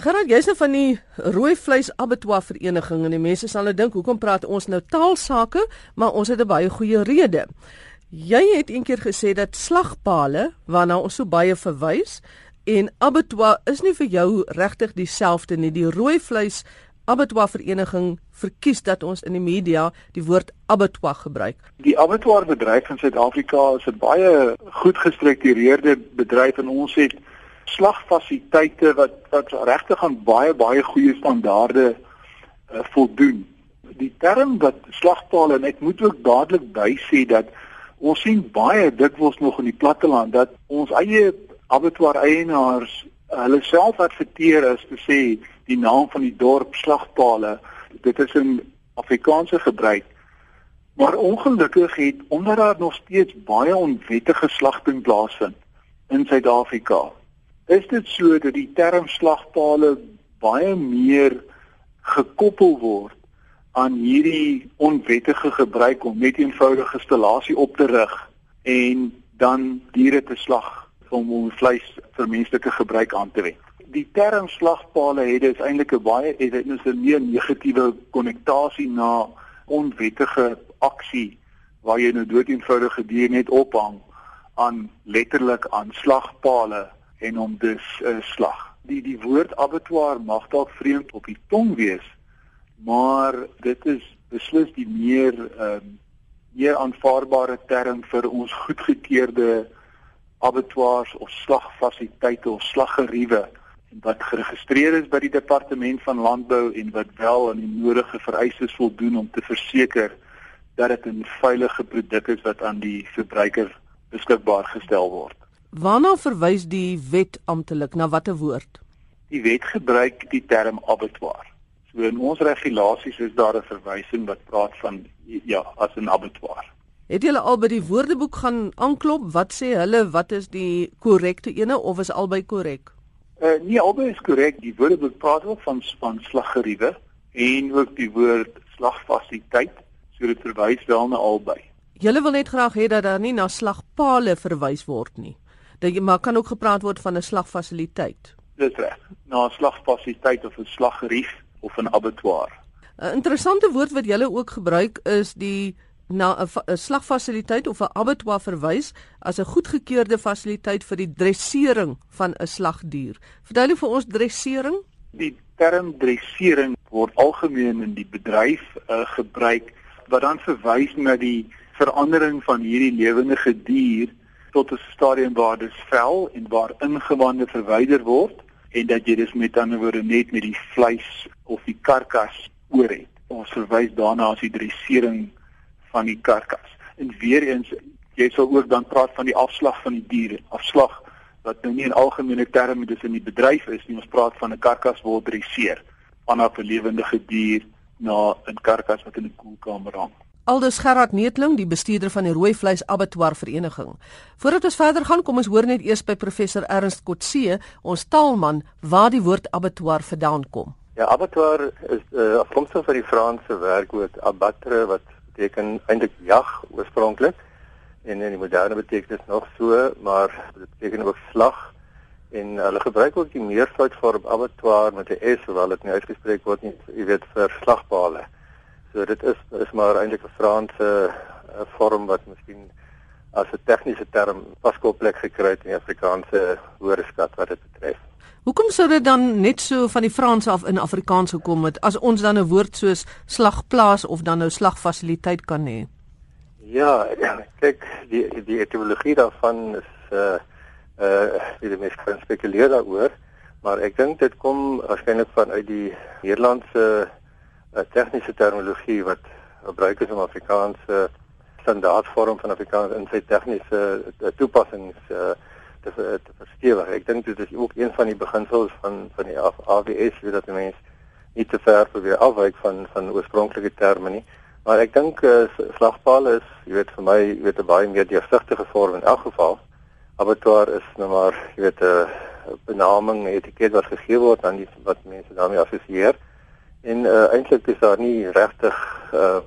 Gerard, jy's nou van die rooi vleis abattoir vereniging en die mense sal nou dink hoekom praat ons nou taalsake, maar ons het 'n baie goeie rede. Jy het eendag gesê dat slagpale waarna ons so baie verwys en abattoir is nie vir jou regtig dieselfde nie. Die rooi vleis abattoir vereniging verkies dat ons in die media die woord abattoir gebruik. Die abattoir bedryf in Suid-Afrika is 'n baie goed gestruktureerde bedryf en ons het slagfasiliteite wat wat regtig aan baie baie goeie standaarde uh, voldoen. Die term wat slagpale en ek moet ook dadelik by sê dat ons sien baie dikwels nog in die platteland dat ons eie abattoir eienaars hulle self adverteer as te sê die naam van die dorp slagpale. Dit is 'n Afrikaanse gebruik. Maar ongelukkig het omdat daar nog steeds baie onwettige slagting plaasvind in Suid-Afrika is dit so dat die term slagpale baie meer gekoppel word aan hierdie onwettige gebruik om net eenvoudige installasie op te rig en dan diere te slag om om vleis vir menslike gebruik aan te wend. Die term slagpale het dus eintlik 'n baie het dit is 'n meer negatiewe konnektasie na onwettige aksie waar jy nou dood eenvoudige diere net ophang aan letterlik aan slagpale en om dus uh, slag. Die die woord abattoir mag dalk vreemd op die tong wees, maar dit is beslis die meer ehm uh, meer aanvaarbare term vir ons goedgekeurde abattoirs of slagfasiliteite of slaggeriewe wat geregistreer is by die departement van landbou en wat wel aan die nodige vereistes voldoen om te verseker dat dit 'n veilige produk is wat aan die verbruiker beskikbaar gestel word. Waarna verwys die wet amptelik na watter woord? Die wet gebruik die term abattoir. So in ons regulasies is daar 'n verwysing wat praat van ja, as 'n abattoir. Het julle al by die woordeboek gaan aanklop? Wat sê hulle? Wat is die korrekte ene of is albei korrek? Uh nee, albei is korrek. Die woordeboek praat ook van van slaggeriewe en ook die woord slagfasiliteit. So dit verwys wel na albei. Julle wil net graag hê dat daar nie na slagpale verwys word nie dat jy maar kan ook gepraat word van 'n slagfasiliteit. Dis reg. Na 'n slagfasiliteit of 'n slaggerief of 'n abattoir. 'n Interessante woord wat julle ook gebruik is die na 'n slagfasiliteit of 'n abattoir verwys as 'n goedgekeurde fasiliteit vir die dressering van 'n slagdier. Verduidelik vir ons dressering? Die term dressering word algemeen in die bedryf uh, gebruik wat dan verwys na die verandering van hierdie lewende dier tot 'n stadium waar dit vel en waar ingewande verwyder word en dat jy dus met ander woorde net met die vleis of die karkas oor het. Ons verwys daarna as die dressering van die karkas. En weer eens jy sal ook dan praat van die afslag van die diere, afslag wat nou nie in algemene terme dis in die bedryf is nie, ons praat van 'n karkas word dresseer vanaf 'n lewende dier na 'n karkas wat in 'n koelkamer hang. Aldus Gerard Neetling, die bestuurder van die Rooi Vleis Abattoir Vereniging. Voordat ons verder gaan, kom ons hoor net eers by professor Ernst Kotse, ons taalman, waar die woord abattoir vandaan kom. Ja, abattoir is uh, afkomstig van die Franse werkwoord abattre wat beteken eintlik jag oorspronklik en in die moderne betekenis nog so, maar dit beteken ook slag en hulle gebruik ook die meervoudsvorm abattoir met 'n s hoewel dit nie uitgespreek word nie, jy weet vir slagpale. So dit is is maar eintlik 'n Franse uh, vorm wat miskien as 'n tegniese term paskoplek gekry het in die Afrikaanse woordeskat wat dit betref. Hoekom sou dit dan net so van die Frans af in Afrikaans gekom het as ons dan 'n woord soos slagplaas of dan nou slagfasiliteit kan hê? Ja, kyk, die die etimologie daarvan is uh uh die mense kan spekuleer daaroor, maar ek dink dit kom waarskynlik vanuit die Nederlandse 'n tegniese terminologie wat gebruik is om Afrikaanse standaardvorm van Afrikaans in sy tegniese uh, toepassings uh, te te verstewig. Ek dink dit is ook een van die beginsels van van die AWS dat mense nie te ver probeer afwyk van van oorspronklike terme nie. Maar ek dink uh, slagpaal is, jy weet vir my, jy weet 'n baie meer deursigtige vorm in elk geval. Abattoir is nou maar, jy weet 'n benaming, 'n etiket wat gegee word aan die wat mense daarmee assosieer. En uh, eintlik is daar nie regtig uh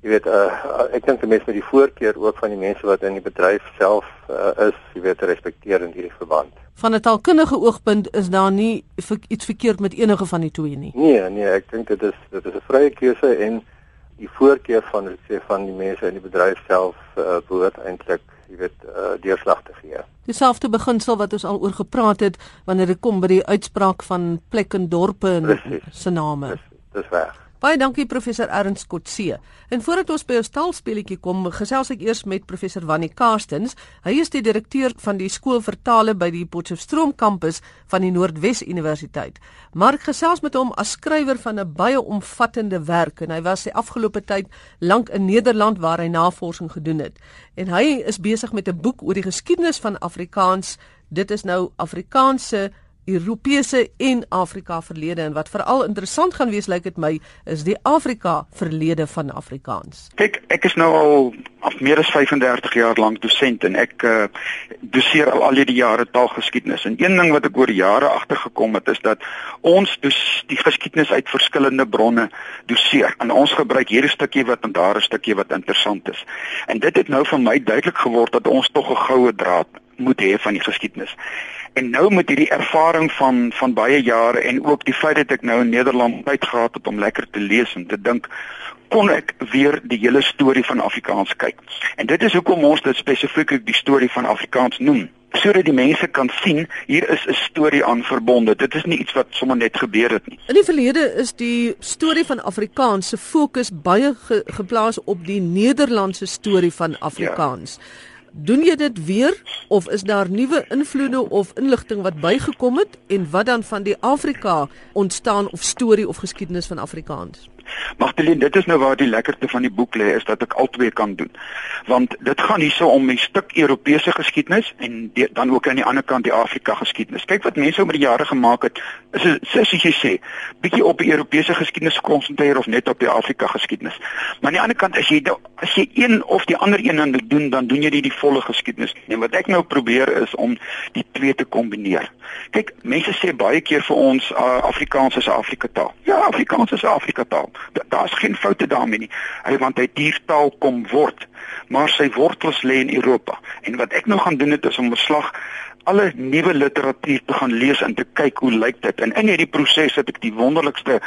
jy weet uh, ek dink die mense met die voorkeur ook van die mense wat in die bedryf self uh, is, jy weet respekteer in hierdie verband. Van 'n taalkundige oogpunt is daar nie iets verkeerd met enige van die twee nie. Nee, nee, ek dink dit is dit is 'n vrye keuse en die voorkeur van sê van die mense in die bedryf self uh, behoort eintlik jy weet uh, deurslag te gee. Dieselfde beginsel wat ons al oor gepraat het wanneer dit kom by die uitspraak van plek en dorpe en se name. Dis dis reg. Baie dankie professor Ernst Kotse. En voordat ons by ons taalspeletjie kom, gesels ek eers met professor Wannie Karstens. Hy is die direkteur van die skool vir tale by die Potchefstroom kampus van die Noordwes Universiteit. Mark gesels met hom as skrywer van 'n baie omvattende werk en hy was die afgelope tyd lank in Nederland waar hy navorsing gedoen het. En hy is besig met 'n boek oor die geskiedenis van Afrikaans. Dit is nou Afrikaanse Europese en Afrika verlede en wat veral interessant gaan wees lyk dit my is die Afrika verlede van Afrikaans. Kyk, ek is nou al af meer as 35 jaar lank dosent en ek uh, doseer al al die jare taalgeskiedenis. En een ding wat ek oor jare agtergekom het is dat ons dus die geskiedenis uit verskillende bronne doseer. En ons gebruik hierdie stukkie wat en daar 'n stukkie wat interessant is. En dit het nou vir my duidelik geword dat ons tog 'n goue draad moet hê van die geskiedenis. En nou met hierdie ervaring van van baie jare en ook die feit dat ek nou in Nederland tyd gehad het om lekker te lees en te dink, kon ek weer die hele storie van Afrikaans kyk. En dit is hoekom ons dit spesifiek die storie van Afrikaans noem sodat die mense kan sien hier is 'n storie aan verbonde. Dit is nie iets wat sommer net gebeur het nie. In die verlede is die storie van Afrikaans se fokus baie ge geplaas op die Nederlandse storie van Afrikaans. Ja. Doen jy dit weer of is daar nuwe invloede of inligting wat bygekom het en wat dan van die Afrika ontstaan of storie of geskiedenis van Afrikaans? Magdalene, dit is nou waar die lekkerte van die boek lê is dat ek albei kan doen. Want dit gaan hierso om 'n stuk Europese geskiedenis en die, dan ook aan die ander kant die Afrika geskiedenis. Kyk wat mense oor die jare gemaak het. Is soos jy sê, bietjie op die Europese geskiedenis konsentreer of net op die Afrika geskiedenis. Maar aan die ander kant as jy as jy een of die ander een dan doen, dan doen jy nie die volle geskiedenis. En wat ek nou probeer is om die twee te kombineer. Kyk, mense sê baie keer vir ons uh, Afrikaans is 'n Afrika taal. Ja, Afrikaans is 'n Afrika taal daar's geen foute daarmee nie. Hy want hy diertaal kom word, maar sy wortels lê in Europa. En wat ek nou gaan doen het is om 'n slag alle nuwe literatuur te gaan lees en te kyk hoe lyk dit. En in hierdie proses het ek die wonderlikste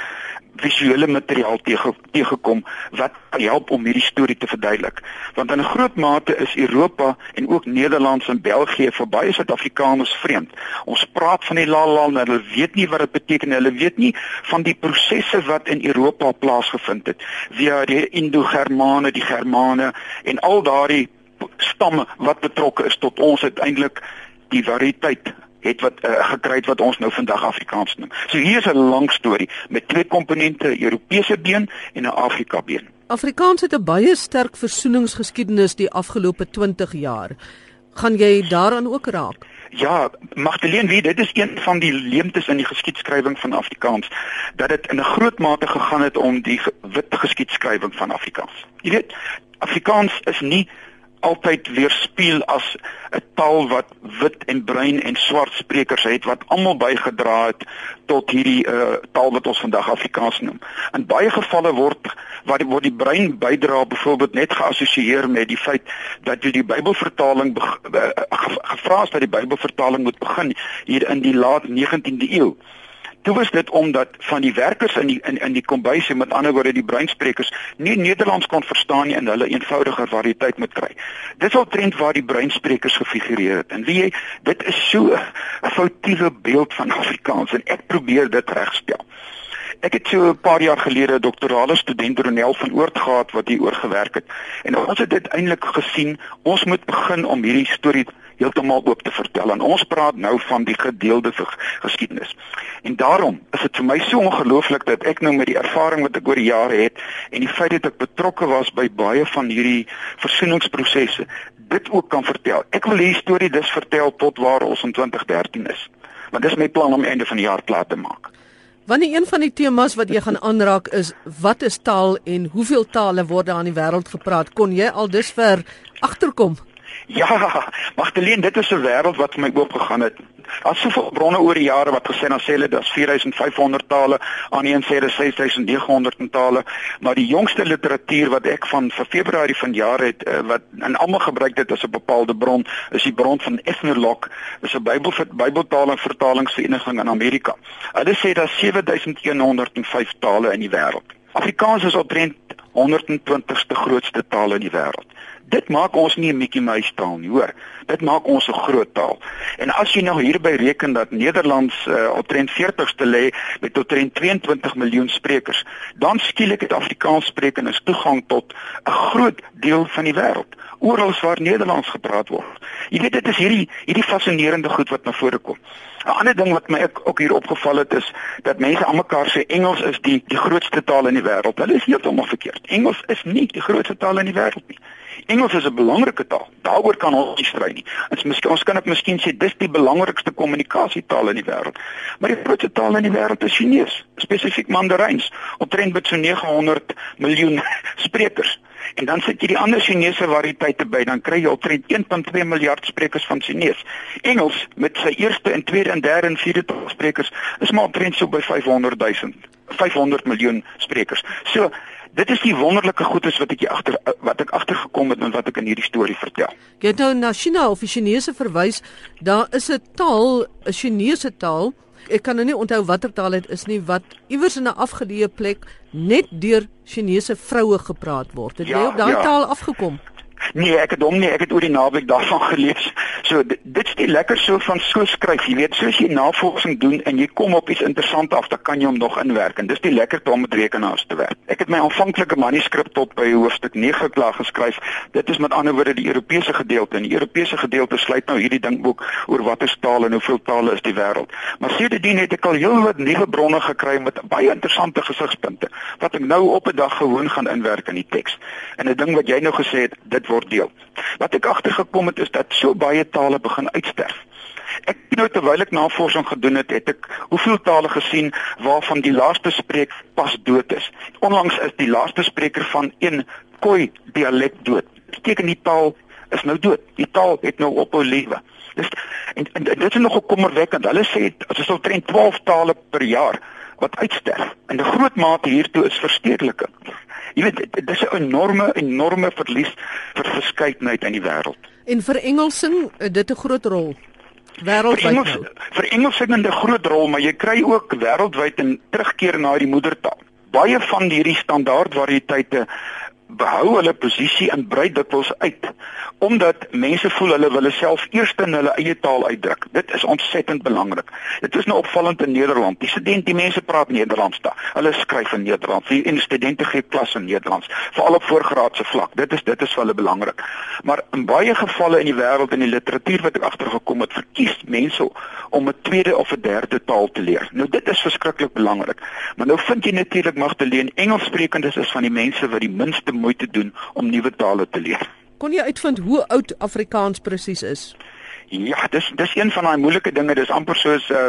visuele materiaal teëge, teëgekom wat help om hierdie storie te verduidelik. Want in 'n groot mate is Europa en ook Nederland en België vir baie Suid-Afrikaners vreemd. Ons praat van die lalal en hulle weet nie wat dit beteken nie. Hulle weet nie van die prosesse wat in Europa plaasgevind het via die Indo-Germane, die Germane en al daardie stamme wat betrokke is tot ons uiteindelik die variëteit het wat uh, gekry het wat ons nou vandag Afrikaans noem. So hier is 'n lang storie met twee komponente, Europese been en 'n Afrika been. Afrikaans het 'n baie sterk versoeningsgeskiedenis die afgelope 20 jaar. Gaan jy daaraan ook raak? Ja, Magdalene, wie dit is een van die leemtes in die geskiedskrywing van Afrikaans dat dit in 'n groot mate gegaan het om die wit geskiedskrywing van Afrikaans. Jy weet, Afrikaans is nie altyd weerspieël as 'n taal wat wit en bruin en swart sprekers het wat almal bygedra het tot hierdie uh, taal wat ons vandag Afrikaans noem. In baie gevalle word wat die, word die bruin bydra byvoorbeeld net geassosieer met die feit dat jy die Bybelvertaling uh, gevra is dat die Bybelvertaling moet begin hier in die laat 19de eeu. Toe was dit omdat van die werkers in die in in die kombuise met ander woorde die breinsprekers nie Nederlands kon verstaan nie en hulle eenvoudiger variëteit moet kry. Dis al trend waar die breinsprekers gefigureer het. En wie jy dit is so 'n foutiewe beeld van Afrikaans en ek probeer dit regstel. Ek het so 'n paar jaar gelede 'n doktorale student Ronel van Oort gehad wat hier oor gewerk het. En ons het dit eintlik gesien, ons moet begin om hierdie storie heeltemal oop te vertel. En ons praat nou van die gedeelde geskiedenis. En daarom is dit vir my so ongelooflik dat ek nou met die ervaring wat ek oor die jare het en die feit dat ek betrokke was by baie van hierdie versoeningsprosesse, dit ook kan vertel. Ek wil hierdie storie dus vertel tot waar ons in 2013 is. Want dis my plan om einde van die jaar klaar te maak. Wanneer een van die temas wat jy gaan aanraak is wat is taal en hoeveel tale word daar in die wêreld gepraat, kon jy al dusver agterkom? Ja, Magdalene, dit is 'n wêreld wat vir my oopgegaan het. Daar's soveel bronne oor die jare wat gesê dan sê hulle daar's 4500 tale, aan een sê dis 6900 tale, maar die jongste literatuur wat ek van vir Februarie van jaar het eh, wat in almal gebruik dit as 'n bepaalde bron, is die bron van Ethnologue, dis 'n Bybel Bybeltaling vertalingsvereniging in Amerika. Hulle sê daar's 7105 tale in die wêreld. Afrikaans is omtrent 120ste grootste taal in die wêreld. Dit maak ons nie 'n Mickey Mouse taal nie, hoor. Dit maak ons 'n groot taal. En as jy nou hierby reken dat Nederlands uh, op 40ste lê met tot 22 miljoen sprekers, dan skielik het Afrikaans sprekendes toegang tot 'n groot deel van die wêreld, oral waar Nederlands gepraat word. Jy weet dit is hierdie hierdie fascinerende goed wat na vore kom. 'n Ander ding wat my ek ook hier opgeval het is dat mense almekaar sê Engels is die die grootste taal in die wêreld. Hulle is heeltemal verkeerd. Engels is nie die grootste taal in die wêreld nie. Engels is 'n belangrike taal. Daaroor kan ons nie stry nie. Ons miskien ons kan ek miskien sê dis die belangrikste kommunikasietaal in die wêreld. Maar die grootste taal in die wêreld is Chinees, spesifiek Mandarijn, omtrent met so 900 miljoen sprekers. En dan sit jy die ander Chinese variëteite by, dan kry jy omtrent 1.2 miljard sprekers van Chinees. Engels met sy eerste en tweede en derde en vierde taalsprekers is maar omtrent so by 500 000, 500 miljoen sprekers. So dit is die wonderlike goedes wat ek agter wat ek agtergekom het en wat ek in hierdie storie vertel. Jy het nou na China of die Chinese verwys, daar is 'n taal, 'n Chinese taal. Ek kan nou nie onthou watter taal dit is nie wat iewers in 'n afgeleë plek net deur Chinese vroue gepraat word. Het ja, jy op daai ja. taal afgekom? Nee, ek het hom nie, ek het oor die naweek daarvan gelees. So dit is die lekker so van so skryf, jy weet, soos jy navorsing doen en jy kom op iets interessant af, dan kan jy hom nog inwerk en dis die lekker om met rekenaars te werk. Ek het my aanvanklike manuskrip tot by hoofstuk 9 klaar geskryf. Dit is met ander woorde die Europese gedeelte en die Europese gedeelte sluit nou hierdie dingboek oor watter tale en hoeveel tale is die wêreld. Maar sedertdien het ek al heelwat nuwe bronne gekry met baie interessante gesigspunte wat ek nou op 'n dag gewoon gaan inwerk in die teks. En 'n ding wat jy nou gesê het, dit word deel. Wat ek agtergekom het is dat so baie tale begin uitsterf. Ek nou terwyl ek navorsing gedoen het, het ek hoeveel tale gesien waarvan die laaste spreek pas dood is. Onlangs is die laaste spreker van een Khoi dialek dood. Beteken die taal is nou dood. Die taal het nou ophou lewe. Dis en, en, en dit is nog kommerwekkend. Hulle sê as ons omtrent 12 tale per jaar wat uitsterf. En 'n groot mate hiertoe is verstedeliking. Jy weet dit is 'n enorme enorme verlies vir verskeidenheid in die wêreld. En vir Engelsing eh, dit 'n groot rol. Wêreldwyd. Engels, vir Engelsing 'n groot rol, maar jy kry ook wêreldwyd 'n terugkeer na die moedertaal. Baie van hierdie standaard variëteite behou hulle posisie en brei dikwels uit omdat mense voel hulle wil self eers in hulle eie taal uitdruk. Dit is ontsettend belangrik. Dit is nou opvallend in Nederland. Die studente, die mense praat Nederlands daar. Hulle skryf in Nederlands. Die studente gee klas in Nederlands, veral op voorgraadse vlak. Dit is dit is vir hulle belangrik. Maar in baie gevalle in die wêreld in die literatuur wat ek agtergekom het, verkies mense om 'n tweede of 'n derde taal te leer. Nou dit is verskriklik belangrik. Maar nou vind jy natuurlik Magdalene Engelssprekendes is van die mense wat die minste moeite doen om nuwe tale te leer. Kon jy uitvind hoe oud Afrikaans presies is? Ja, dis dis een van daai moeilike dinge. Dis amper soos uh,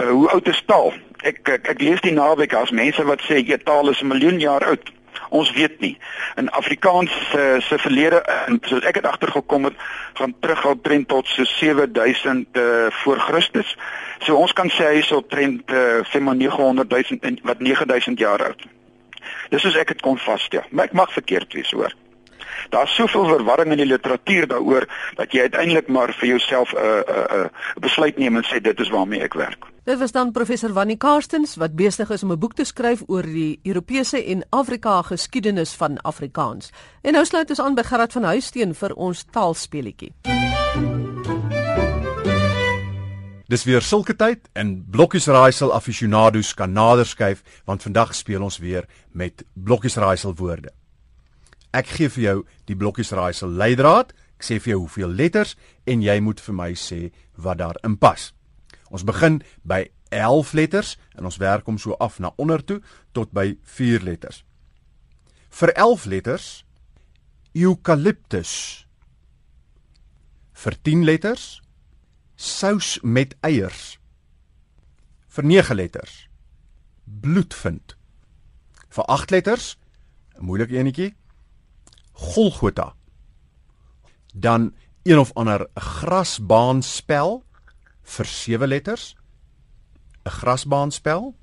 uh hoe oud is taal? Ek ek, ek lees die naweek as mense wat sê 'n taal is 'n miljoen jaar oud. Ons weet nie. In Afrikaans uh, se verlede uh, soos ek het agtergekom het, gaan terug al trend tot so 7000 uh, voor Christus. So ons kan sê hy is op trend uh, sê maar 900 000 wat 9000 jaar oud. Dis soos ek dit kon vasstel. Maar ek mag verkeerd wees, hoor. Daar's soveel verwarring in die literatuur daaroor dat jy uiteindelik maar vir jouself 'n uh, 'n uh, 'n uh, besluit neem en sê dit is waarmee ek werk. Dit was dan professor Wannie Karstens wat besig is om 'n boek te skryf oor die Europese en Afrika geskiedenis van Afrikaans. En nou sluit ons aan by Gerard van Huisteen vir ons taalspeletjie. Dis weer sulke tyd en Blokkies Raaisel aficionados kan nader skuif want vandag speel ons weer met Blokkies Raaisel woorde. Ek gee vir jou die Blokkies Raaisel leidraad. Ek sê vir jou hoeveel letters en jy moet vir my sê wat daarin pas. Ons begin by 11 letters en ons werk hom so af na onder toe tot by 4 letters. Vir 11 letters eucalyptus. Vir 10 letters sous met eiers. Vir 9 letters. Bloedvind. Vir 8 letters, 'n moeilike enetjie. Golgotha. Dan een of ander grasbaanspel vir 7 letters. 'n Grasbaanspel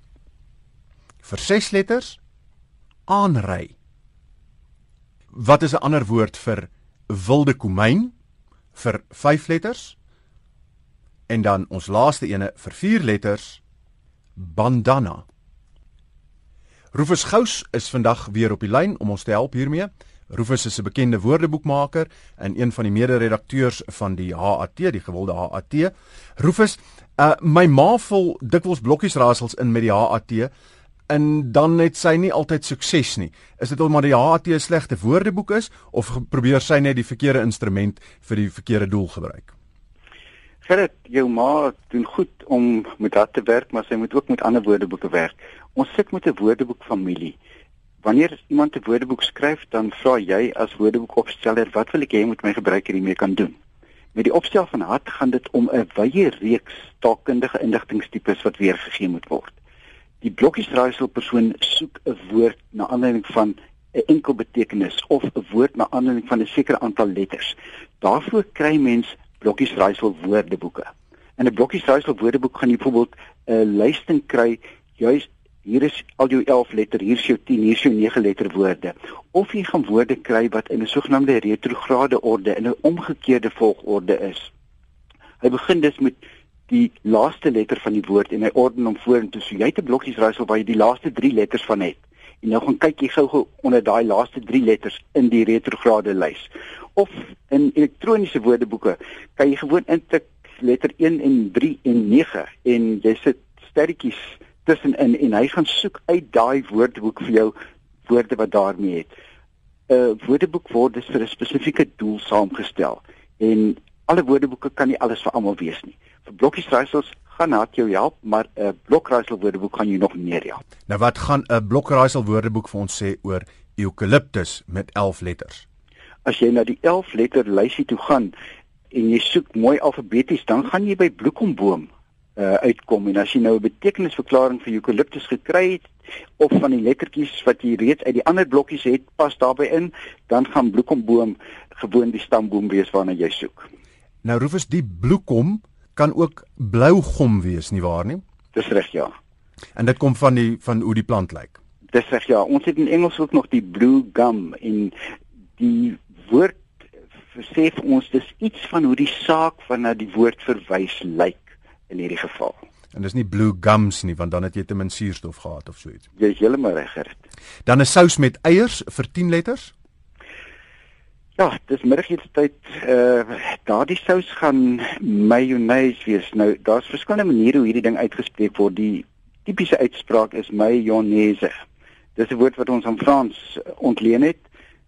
vir 6 letters. Aanry. Wat is 'n ander woord vir wilde komyn vir 5 letters? En dan ons laaste ene vir 4 letters. Bandana. Rufus Gous is vandag weer op die lyn om ons te help hiermee. Rufus is 'n bekende woordeboekmaker en een van die mede-redakteurs van die HAT, die gewilde HAT. Rufus, uh, my ma vol dikwels blokkies raaisels in met die HAT en dan het sy nie altyd sukses nie. Is dit omdat die HAT 'n slegte woordeboek is of probeer sy net die verkeerde instrument vir die verkeerde doel gebruik? Gerrit, jou ma doen goed om met dat te werk, maar sy moet ook met ander woordeboeke werk. Ons sit met 'n woordeboek familie. Wanneer iemand 'n woordeboek skryf, dan vra jy as woordeboekopsteller, wat wil ek hê moet my gebruiker hiermee kan doen? Met die opstel van hart gaan dit om 'n wye reeks taalkundige inligtingstipes wat weergegee moet word. Die blokkiesraaisel persoon soek 'n woord na aanleiding van 'n enkel betekenis of 'n woord na aanleiding van 'n sekere aantal letters. Daarvoor kry mens blokkiesraaisel woordeboeke. In 'n blokkiesraaisel woordeboek gaan jy byvoorbeeld 'n lysting kry juis hier is al jou 11 letter, hier is jou 10, hier is jou 9 letter woorde. Of jy gaan woorde kry wat in 'n sogenaamde retrograde orde in 'n omgekeerde volgorde is. Hy begin dus met die laaste letter van die woord en hy orden hom vorentoe. So jy het 'n blokkies raaisel waar jy die laaste 3 letters van het. En nou gaan kyk jy gou-gou onder daai laaste 3 letters in die retrograde lys. Of in elektroniese woordeboeke kan jy gewoon intik letter 1 en 3 en 9 en jy sit sterretjies tussenin en hy gaan soek uit daai woordeboek vir jou woorde wat daarmee het. 'n uh, Woordeboek word dus vir 'n spesifieke doel saamgestel en alle woordeboeke kan nie alles vir almal wees nie. Vir blokkies raaisels gaan dit jou help, maar 'n uh, blokraaisel woordeboek gaan jou nog meer help. Nou wat gaan 'n blokraaisel woordeboek vir ons sê oor eukaliptus met 11 letters? As jy na die 11 letter lysie toe gaan en jy soek mooi alfabeties, dan gaan jy by bloekomboom uh, uitkom en as jy nou 'n betekenisverklaring vir eukaliptus gekry het of van die lettertjies wat jy reeds uit die ander blokkies het pas daarbey in, dan gaan bloekomboom gewoon die stamboom wees waarna jy soek. Nou Rufus, die bloekom kan ook blougom wees, nie waar nie? Dis reg, ja. En dit kom van die van hoe die plant lyk. Dis reg, ja. Ons het in Engels ook nog die blue gum en die woord sê vir ons dis iets van hoe die saak van na die woord verwys lyk in hierdie geval. En dis nie blue gums nie want dan het jy te min suurstof gehad of so iets. Jy is heeltemal reg. Dan 'n sous met eiers vir 10 letters? Ja, dis middagete uh eh, daardie sous gaan mayonnaise wees. Nou, daar's verskillende maniere hoe hierdie ding uitgespreek word. Die tipiese uitspraak is mayonnaise. Dis 'n woord wat ons aan Frans ontleen het.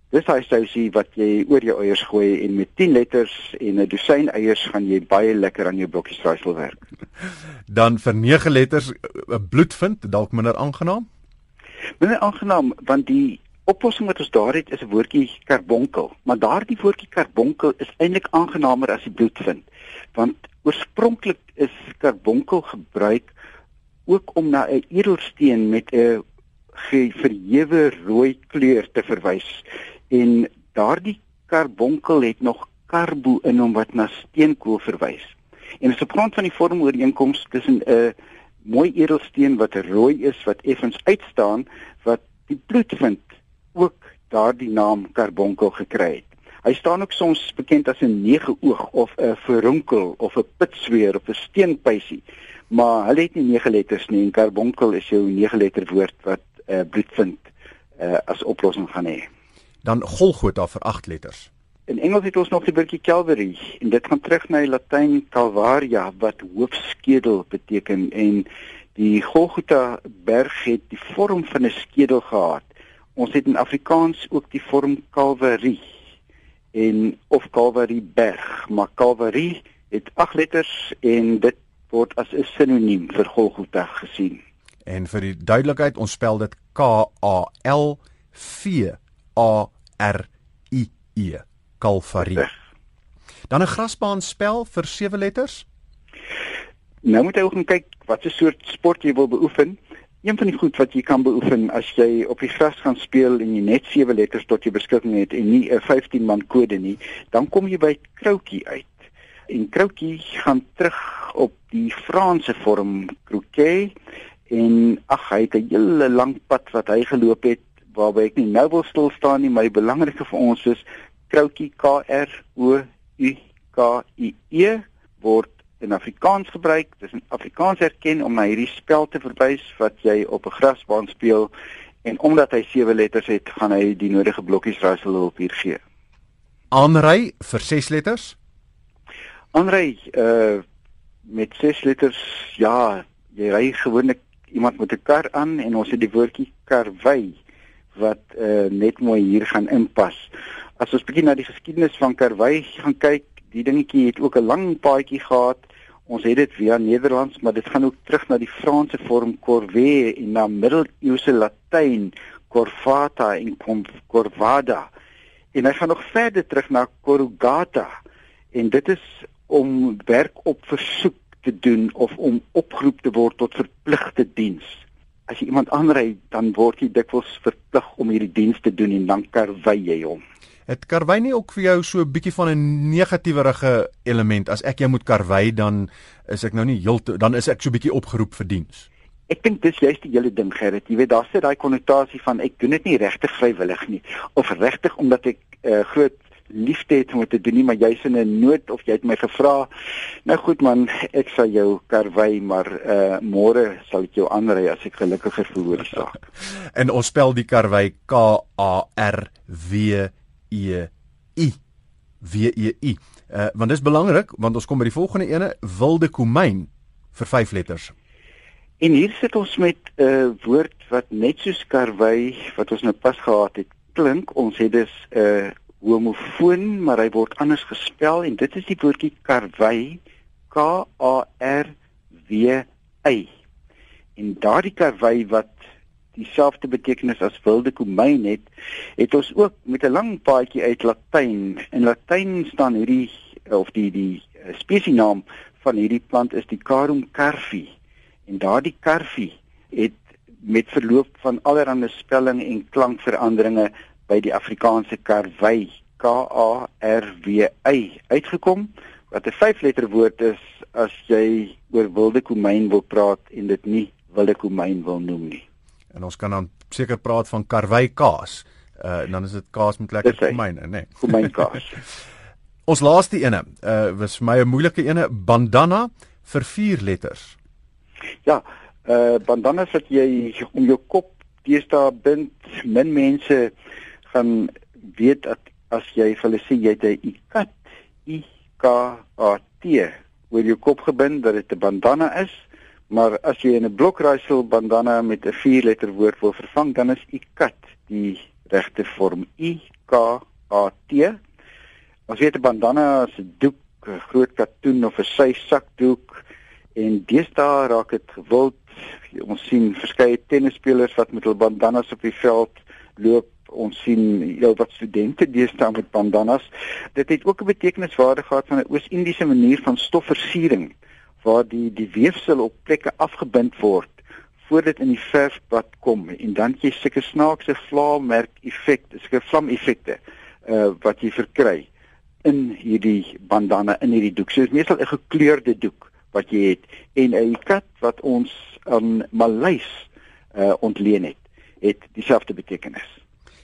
Dis daai sousie wat jy oor jou eiers gooi en met 10 letters en 'n dosyn eiers gaan jy baie lekker aan jou blokkies raaisel werk. Dan vir 9 letters 'n eh, bloed vind, dalk minder aangenaam. Minder aangenaam want die oplossing wat ons daar het is 'n woordjie karbonkel, maar daardie woordjie karbonkel is eintlik aangenaamer as die bloed vind. Want oorspronklik is karbonkel gebruik ook om na 'n edelsteen met 'n verhewe rooi kleur te verwys en daardie karbonkel het nog karbo in hom wat na steenkool verwys. En as op grond van die vormooreenkoms tussen 'n mooi edelsteen wat rooi is wat effens uitstaan wat die bloed vind ook daardie naam karbonkel gekry het. Hy staan ook soms bekend as 'n nege oog of 'n verronkel of 'n pitsweer of 'n steenpysie. Maar hulle het nie nege letters nie en karbonkel is jou nege letter woord wat uh, bloed vind uh, as oplossing gaan hê dan Golgotha vir 8 letters. In Engels het ons nog die woordjie Calvary en dit gaan terug na die Latyn Calvaria wat hoofskedel beteken en die Golgotha berg het die vorm van 'n skedel gehad. Ons het in Afrikaans ook die vorm Calvary en of Calvary berg, maar Calvary het 8 letters en dit word as 'n sinoniem vir Golgotha gesien. En vir die duidelikheid, ons spel dit K A L V A R I E Kalvarie. Dan 'n grasbaan spel vir sewe letters. Nou moet jy ook kyk wat 'n soort sport jy wil beoefen. Een van die goed wat jy kan beoefen as jy op die gras gaan speel en jy net sewe letters tot jou beskikking het en nie 'n 15 man kode nie, dan kom jy by kroutjie uit. En kroutjie gaan terug op die Franse vorm croquet en ag hy het 'n hele lang pad wat hy geloop het waarby ek nie nou wil stil staan nie, maar die belangrike vir ons is kroutjie K R O U K I E word in Afrikaans gebruik. Dis in Afrikaans erken om na hierdie spel te verwys wat jy op 'n grasbaan speel en omdat hy sewe letters het, gaan hy die nodige blokkies rassel op hier gee. Aanry vir 6 letters? Aanry uh met 6 letters, ja, jy ry gewoonlik iemand met 'n kar aan en ons het die woordjie karwei wat uh net mooi hier gaan inpas. As ons bietjie na die geskiedenis van karwei gaan kyk, die dingetjie het ook 'n lang paadjie gehad Ons het dit via Nederlands, maar dit gaan ook terug na die Franse vorm corvée en na middeleeuse Latyn corvata en corvada. En hy gaan nog verder terug na corrugata en dit is om werk op versoek te doen of om opgeroep te word tot verpligte diens. As jy iemand aanry, dan word jy dikwels verplig om hierdie diens te doen en dan karwei jy hom. Het karwei nie ook vir jou so 'n bietjie van 'n negatiewerige element as ek jou moet karwei dan is ek nou nie heeltemal dan is ek so 'n bietjie opgeroep vir diens. Ek dink dis juist die hele ding Gerrit. Jy weet daar sit daai konnotasie van ek doen dit nie regtig vrywillig nie of regtig omdat ek uh, groot liefde het om te doen nie, maar jy's in 'n nood of jy het my gevra. Nou goed man, ek sal jou karwei, maar uh môre sal ek jou aanry as ek gelukkiger verhoor saak. en ons spel die karwei K A R W E I W E I. Uh want dis belangrik want ons kom by die volgende ene wilde komyn vir 5 letters. En hier sit ons met 'n uh, woord wat net soos karwei wat ons nou pas gehad het klink. Ons het dus 'n uh, homofoon, maar hy word anders gespel en dit is die woordjie karwei K A R W Y. En daardie karwei wat dieselfde betekenis as wilde komyn het, het ons ook met 'n lang paadjie uit Latyn. In Latyn staan hierdie of die die eh, spesienaam van hierdie plant is die Carum carfi. En daardie carfi het met verloop van allerlei spelling en klankveranderinge by die Afrikaanse karwei K A R W Y uitgekom wat 'n vyfletter woord is as jy oor wilde komyn wil praat en dit nie wilde komyn wil noem nie. En ons kan dan seker praat van karwei kaas. Uh dan is dit kaas met lekker komyn, nê. Nee. Komyn kaas. ons laaste ene, uh was vir my 'n moeilike ene, bandana vir vier letters. Ja, uh bandana wat jy om jou kop deesdae bind, min mense gaan weet dat as jy vir hulle sê jy het 'n ikat, i k a t oor jou kop gebind dat dit 'n bandana is. Maar as jy 'n blokraaisel bandana met 'n vier letter woord wil vervang, dan is ikat die regte vorm I K A T. Ons weet 'n bandana is 'n doek, 'n groot katoen of 'n sy sakdoek en deesdae raak dit gewild. Ons sien verskeie tennisspelers wat met hul bandanas op die veld loop. Ons sien heel wat studente deesdae met bandanas. Dit het ook 'n betekeniswaarde gehad van 'n Oos-Indiese manier van stofversiering waar die die weefsel op plekke afgebind word voordat in die verfpad kom en dan jy sulke snaakse vlaammerk effekte, sulke vlam effekte uh wat jy verkry in hierdie bandana in hierdie doek. So is meestal 'n gekleurde doek wat jy het en 'n kat wat ons aan Maleis uh ontleen het, het dieselfde betekenis.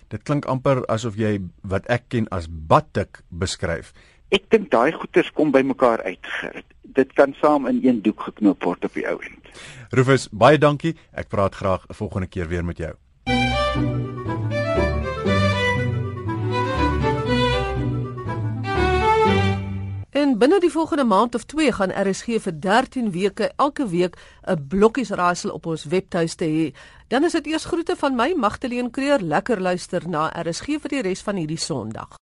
Dit klink amper asof jy wat ek ken as batik beskryf. Ek dink daai goeters kom bymekaar uit. Dit kan saam in een doek geknoop word op die ou end. Rufus, baie dankie. Ek praat graag 'n volgende keer weer met jou. En binne die volgende maand of 2 gaan RSG vir 13 weke elke week 'n blokkies raaisel op ons webtuiste hê. Dan is dit eers groete van my Magtleen Creer, lekker luister na RSG vir die res van hierdie Sondag.